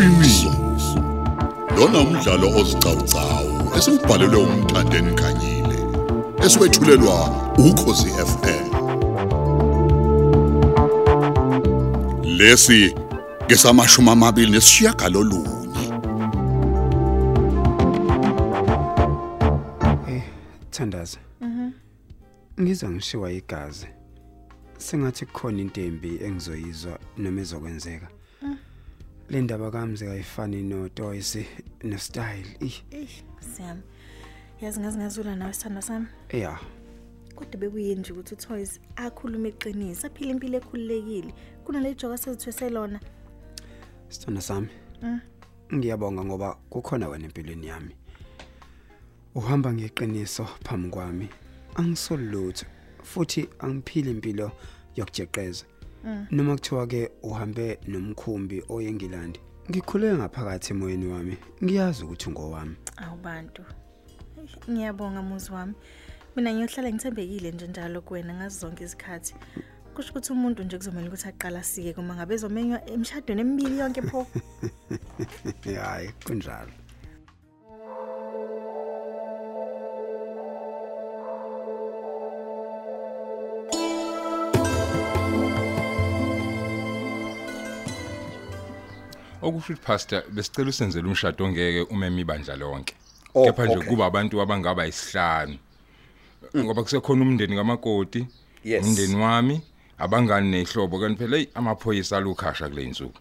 iqiniso lona umdlalo ozicawucawu esibhalelwe umthandeni khanyile eswetshulelwa ukhosi FM lesi ngesamashumi amabili nesishiyagalolunye Eh, Thandaza. Mhm. Ngiza ngishiwa igazi. Sengathi kukhona into embi engizoyizwa noma ezokwenzeka. Le ndaba kamze kayifani no Toyce no Style. Ih, Eish, Siyami. Yazi ngazi ngazula nawe sithando sami. yeah. Kodwa bekuyini nje ukuthi uToys akhuluma iqiniso, aphila impilo ekhululekile kunale joka sezithwese lona. Sithanda sami. Ngiyabonga ngoba kukhona wena empilweni yami. Uhamba ngeqiniso phambi kwami. Angisolutho futhi angiphili impilo yokujeqeza. Noma kuthiwa ke uhambe nomkhumbi oyengilandi. Ngikhuleke ngaphakathi emoyeni wami. Ngiyazi ukuthi ungowami. Awubantu. Eish, Ngiyabonga muzi wami. Mina ngiyohlala ngithembekile nje njalo kuwena ngazi zonke izikhathi. Kusho ukuthi umuntu nje kuzomela ukuthi aqala sike kuma ngabe ezomenywa emshadweni emibili yonke pho. Hayi, kunjalo. Okusho ukuthi pastor besicela usenzele umshado ongeke umeme ibandla lonke. Oh, kepha nje kuba abantu abangaba isihlanu ngoba kusekhona umndeni kamakoti umndeni wami abangani nehlobo kanti phela hey amaphoyisa alukhasha kule insuku.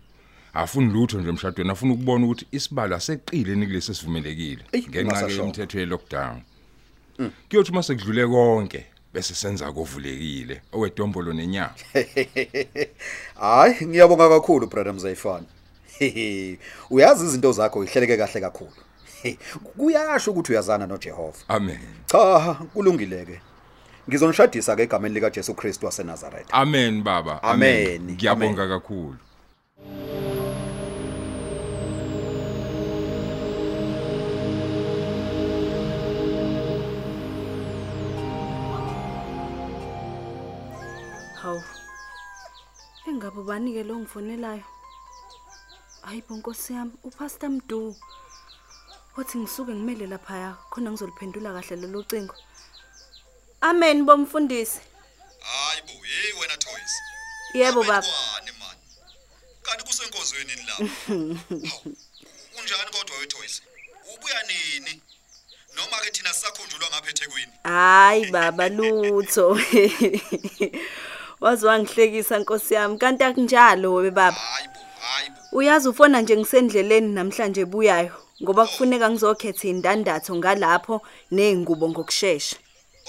Afuni lutho nje emshadweni afuna ukubona ukuthi isibalo aseqile nikulesi sivumelekile ngenxa yemithetho ye lockdown kuyothi mase kudlule konke bese senza kovulekile owedombolo nenyama. Hayi, ngiyabonga kakhulu brother Mzayifana. Uyazi izinto zakho ihleleke kahle kakhulu. Kuyasho ukuthi uyazana noJehova. amen Cha, kulungileke. Ngizonishadisa ke egameni lika Jesu Kristu waseNazaretha. amen baba Amen. ngiyabonga kakhulu Hawu. Engabe banike lo ngifonelayo? Hayi bonkosi yami, uPastor Mdu. Wathi ngisuke ngimele lapha khona ngizoliphendula kahle lelo cingo. Amen bomfundisi. hayibo hey wena toys Yebo baba. Kwani man kanti kusenkozweni ni lapha unjani kodwa wetoys ubuya nini noma ke thina sisakhunjulwa ngapha eThekwini Hayi baba lutho. Wazi wangihlekisa Nkosi yami, kanti akunjalo we baba. hayibo hayibo Uyazi ufona nje ngisendleleni namhlanje ebuyayo ngoba kufuneka ngizokhetha indandatho ngalapho nezingubo ngokusheshsha.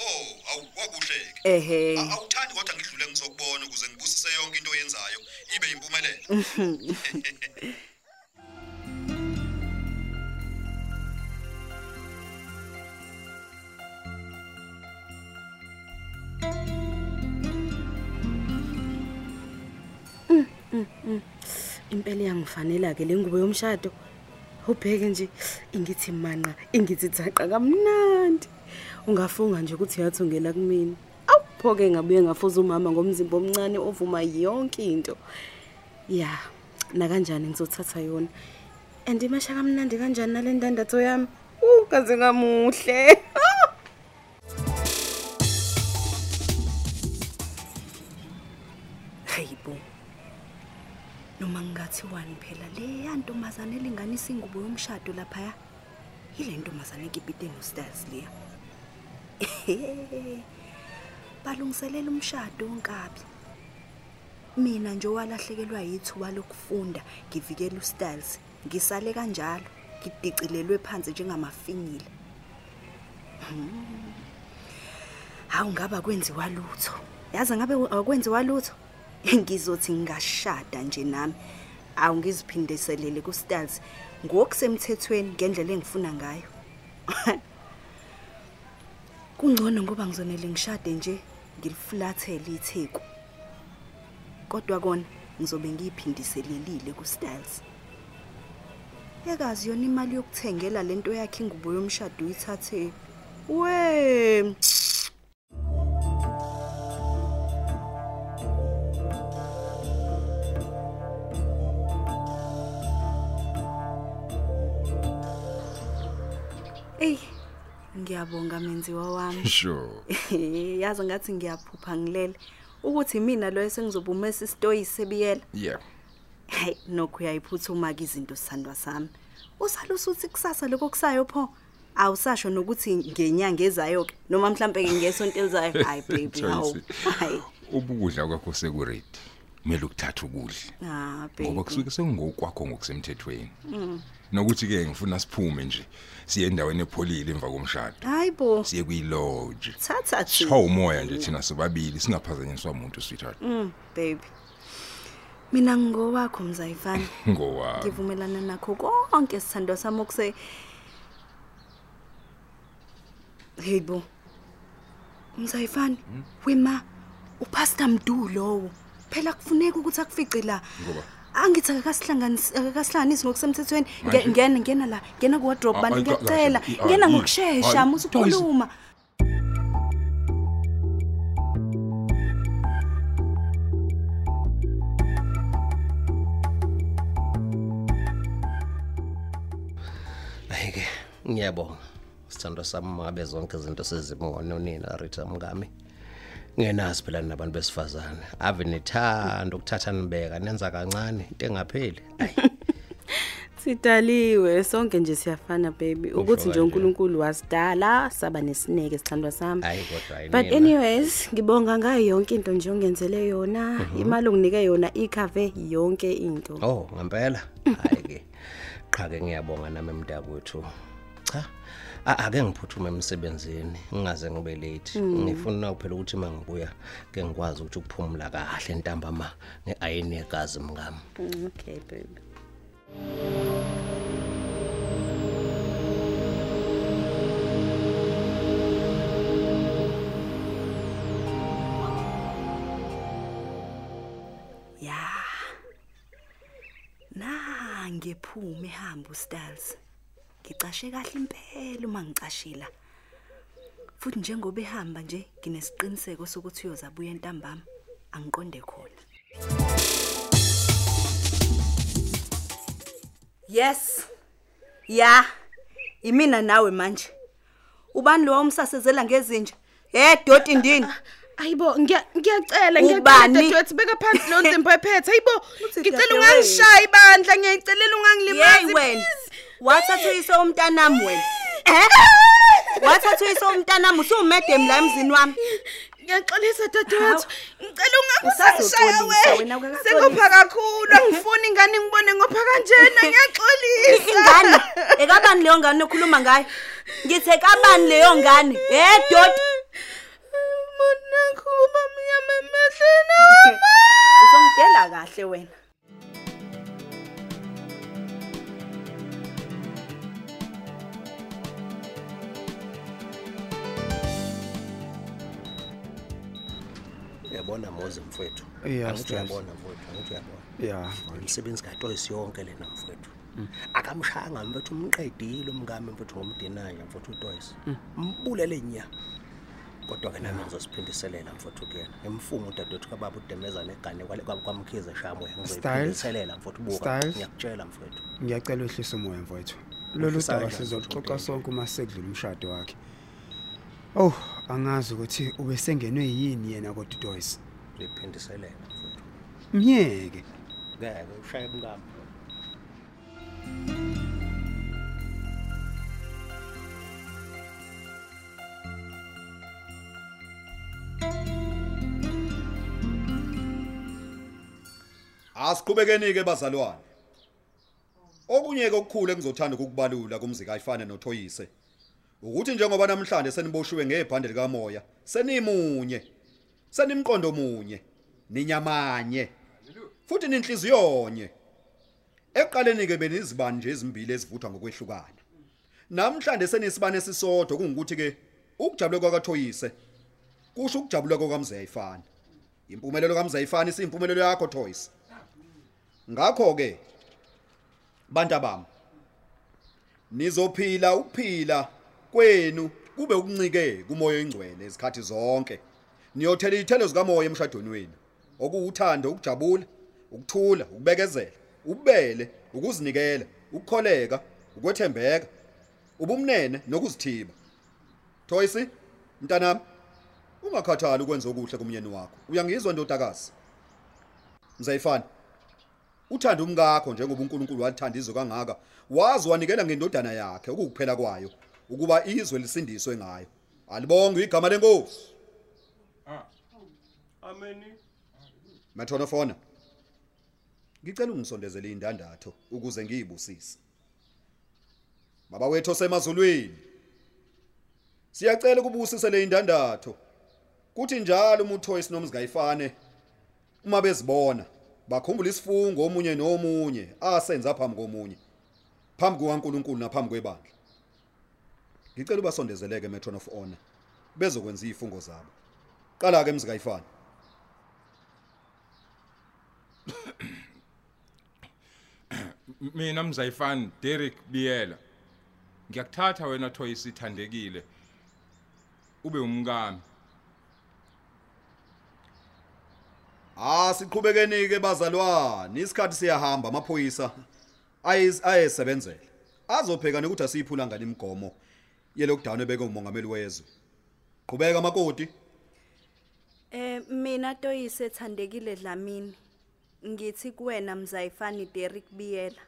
oh awu wakuhleke Ehe. A- awuthandi kodwa ngidlule ngizokubona ukuze ngibusise yonke into oyenzayo ibe impumelelo Impela yangifanela ke lengubo yomshado. Ubheke nje ingithi manqa, ingithi thaqa kamnandi. Ungafunga nje ukuthi yathungela kumina. Awuphoke ngabuye ngafuza umama ngomzimba omncane ovuma yonke into. Ya, na kanjani ngizothatha yona. And imasha kamnandi kanjani nale ndandatho yami? Uh, kaze ngamuhle. Noma ngingathiwani phela le yantombazane elinganisa ingubo yomshado lapha yile ntombazane ekipite nostars leya balungiselela umshado onkabi. Mina nje owalahlekelwa yithuba lokufunda ngivikela ustyles ngisale kanjalo ngidicilelwe phansi njengamafinyila Hmm. hawu ngaba kwenziwa lutho. Yazi ngabe akwenziwa lutho? Ngizothi ngingashada nje nami. Awu ngiziphindiselele ku-styles ngokusemthethweni ngendlela engifuna ngayo. Kungcono ngoba ngizonele ngishade nje ngilifulathele itheku kodwa kona ngizobe ngiyiphindiselelile ku-styles ekazi yona imali yokuthengela lento yakhe ingubo yomshado uyithathe. We ngiyabonga menziwa wami. Sure. Yazi ngathi ngiyaphupha ngilele. Ukuthi mina lo esengizoba umesi story sebiyela? Yeah. Hayi nokho uyayiphuthuma ke izinto sithandwa sami. Usala usuthi kusasa lokho kusayo pho? Awusasho nokuthi ngenyanga ezayo ke noma mhlambe ke ngesonto elizayo. Hayi baby hawu. Joyce, hayi. Ubukudla kwakho sekuredi kumele ukuthatha ukudla. Ah ngoba baby kusuke sengokwakho ngokusemthethweni. Nokuthi ke ngifuna siphume nje siye endaweni epholile emva komshado. Hayi bo. Siye kuyilodge thatha thi Chaw umoya nje thina sobabili singaphazanyiswa umuntu sweetheart. Mm, baby. Mina ngowakho mzayifana. Ngowa ngivumelana nakho konke sithando sami okuse Heybo Mzayifana wema upastor Mdu lowo phela kufuneka ukuthi akufice la Ngoba? angithi akasihlanganisi akasihlanganisi ngokusemthethweni Nge- Manje? ngena ngena la ngena ku wardrobe Ah, bantu ah, ngiyacela kahle. Ah, ngena yi- ngokusheshsha ah, musu Joyce. ukukhuluma Ayike ngiyabonga sithando sami ngabe zonke izinto sezibona nina Rita mngami ngenazi phela nabantu besifazane. Ave nithanda ukuthatha nibeka nenza kancane into engapheli. Ayi, Sidaliwe sonke nje siyafana baby. Ukuthi nje kanje. uNkulunkulu wasidala saba nesineke sithandwa sami. Hayi kodwa hayi But nina. anyways ngibonga ngayo yonke into nje ongenzele yona. Imali onginike yona ikhave yonke into. Oh ngempela. Hayi ke qha ke ngiyabonga nami mntakwethu. Cha. A- ake ngiphuthume emsebenzini ngingaze ngibe late. Ngifuna phela ukuthi mangibuya ke ngikwazi ukuthi ukuphumula kahle ntambama ngeayini yegazi mngami. Mm, okay baby. Ya. Na ngephume ehamba ustyles ngicashe kahle impela uma ngicashila futhi njengoba ehamba nje nginesiqiniseko sokuthi uyozabuya entambama angiqonde khona Yes. Ya. Imina nawe manje. Ubani lo umsasezela ngezinja? Eh doti ndini. Ayibo ngiya- ngiyacela ngiyacela dadewethu beka phansi lo nzimbo ephethe ayibo ngicela ungangishayi bandla ngiyayicelela Yey ungangilimazi wena. Wathatha uyise umntanami wena. Eh? Wathatha uyise umntanami usumedem la emzini wami. ngiyaxolisa dadewethu ngicela ungangisashaya wena, sengopha kakhulu angifuni ingane ngibone ngopha kanjena ngiyaxolisa Ingane, ekabani leyo ngane okhuluma ngayo? Ngithe kabani leyo ngane? Eh doti. monakuba mnyama emehleni Uzongidela kahle wena. Uyabona moze mfowethu? Angithi uyabona mfowethu angithi uyabona. Yeah, umsebenzi kaToyisi yonke lena mfowethu. Akamshanga mfowethu umqedile umngame mfowethu ngomdinaya mfowethu uToyisi. Mbulele nya. Kodwa ke nami ngizosiphindiselela mfowethu kuyena. Emfunga udadewethu kababa udemeza negane kwamkhize shamoya ngizoyiphindiselela mfowethu buka ngiyakutshela mfowethu. Ngiyacela uhlisa umoya mfowethu. Lolu daba mfowethu? sonke uma sekudlula umshado wakhe. Oh angazi ukuthi ubesengenwe yini yena kodwa uDoyce ngiyiphindiselela mfowethu mnyeke ngeke ushaye umngame Asiqhubekeni ke bazalwane. Okunye ke okukhulu engizothanda ukukubalula kumzika ayifana noThoyise. Ukuthi njengoba namhlanje seniboshiwe ngebhande lika moya, senimunye. Senimqondo munye, ninyamanye. Futhi ninhliziyonye. Eqaleni ke benizibani nje ezimbili ezivuthwa ngokwehlukana. Namhlanje senisibane esisodwa kungukuthi ke ukujabula kwakathoyise kusho ukujabula kwakamze ayifana. Impumelelo kamze ayifana isimpumelelo yakho Thoyise. Ngakho ke bantu bami nizophila ukuphila kwenu kube ukuncike kumoya oyingcwele izikhathi zonke. Niyothela izithelo zikamoya emshadweni wenu. Okuwuthando, ukujabula, ukuthula, ukubekezela, ububele, ukuzinikela, ukukholeka, ukwethembeka, ubumnene nokuzithiba. Toyisi, mntanami, ungakhathali ukwenza okuhle kumyeni wakho. Uyangizwa ndodakazi? Mzayifana. Uthanda umkakho njengoba uNkulunkulu wathanda izwe kangaka, wazi wanikela ngendodana yakhe ukukuphela kwayo ukuba izwe lisindiswe ngayo. Alibonge igama lenkosi. Amen. Mathona fona. Ngicela ungisondezele indandatho ukuze ngiyibusise. Baba wethu osemazulwini. Siyacela ukubusisa le indandatho. Kuthi njalo umuthoyisi nomzigayifane uma bezibona bakhumbula isifungo omunye nomunye asenza phambi komunye. Phambi kukaNkuluNkulu naphambi kwebandla. Ngicela ubasondezeleke Matron of Honor. Bezokwenza izifungo zabo. Qala ke mzigayifane. M- mina mzayifani Derek Biyela. Ngiyakuthatha wena Thoyisi ithandekile. Ube umkami. Ah siqhubekeni ke bazalwane. Isikhathi siyahamba amaphoyisa. Ayis ayesebenzele. Azopheka ukuthi asiyiphula ngani imigomo yelockdown ebeke umongameli wezwe qhubeka makoti Eh mina Toyise ethandekile Dlamini. Ngithi kuwena Mzayifani Derrick Biyela.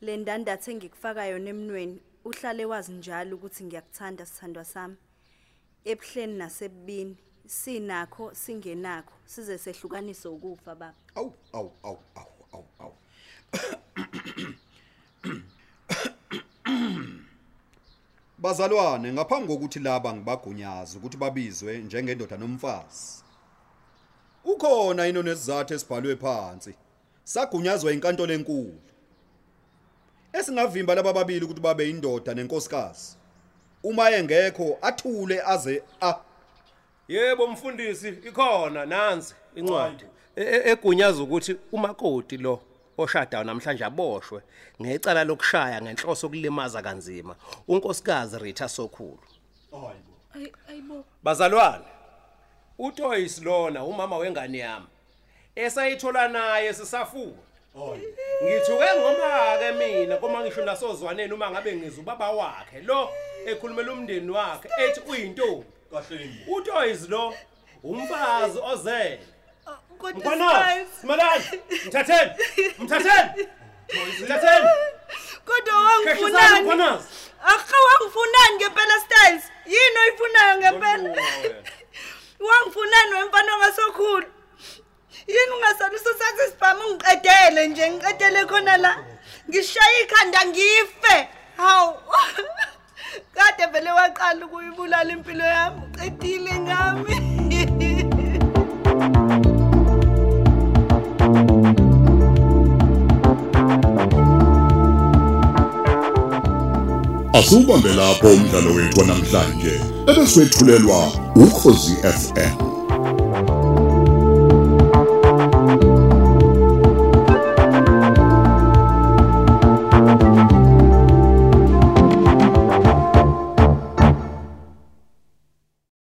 Le ndandathe engikufaka yona emnweni uhlale wazi njalo ukuthi ngiyakuthanda sithandwa sami. Ebuhleni nasebubini sinakho singenakho size sehlukanise ukufa baba. awu awu awu awu awu Bazalwane ngaphambi kokuthi laba ngibagunyaza ukuthi babizwe njengendoda nomfazi. Ukhona ino nesizathu esibhalwe phansi? Sagunyazwa inkantolo enkulu. Esingavimba laba babili ukuthi babe indoda nenkosikazi. Uma engekho athule aze a Yebo mfundisi ikhona nansi incwadi. E- e- egunyaza ukuthi umakoti lo. Oshada namhlanje aboshwe ngecala lokushaya ngenhloso yokulimaza kanzima unkosikazi Rita Sokhulu. Ay ayibo. Bazalwane uToyis lona umama wengane yami esayithola naye sisafuna. Ngithuke ngoma ke mina koma ngisho nasozwaneni uma ngabe ngizwe ubaba wakhe lo ekhulumela umndeni wakhe ethi uyintombi. Kahle. uToyis lo umfazi ozele. Mkhwana, simalani? Mthatheni. Mthatheni. Mthatheni. Kodwa Khehlisani wangifunani? mkhwana. Akha wangifunani ngempela styles? Yini oyifunayo ngempela? Wangifunani wemfana ngasokhulu? Yini ungasali usathi isibhamu ngiqedele nje ngiqedele khona la. Ngishaya ikhanda ngife. Hawu. Kade vele waqala ukuyibulala impilo yami. Uqedile ngami. Asubambe lapho umdlalo wethu namhlanje ebeswetshulelwa ukhozi FM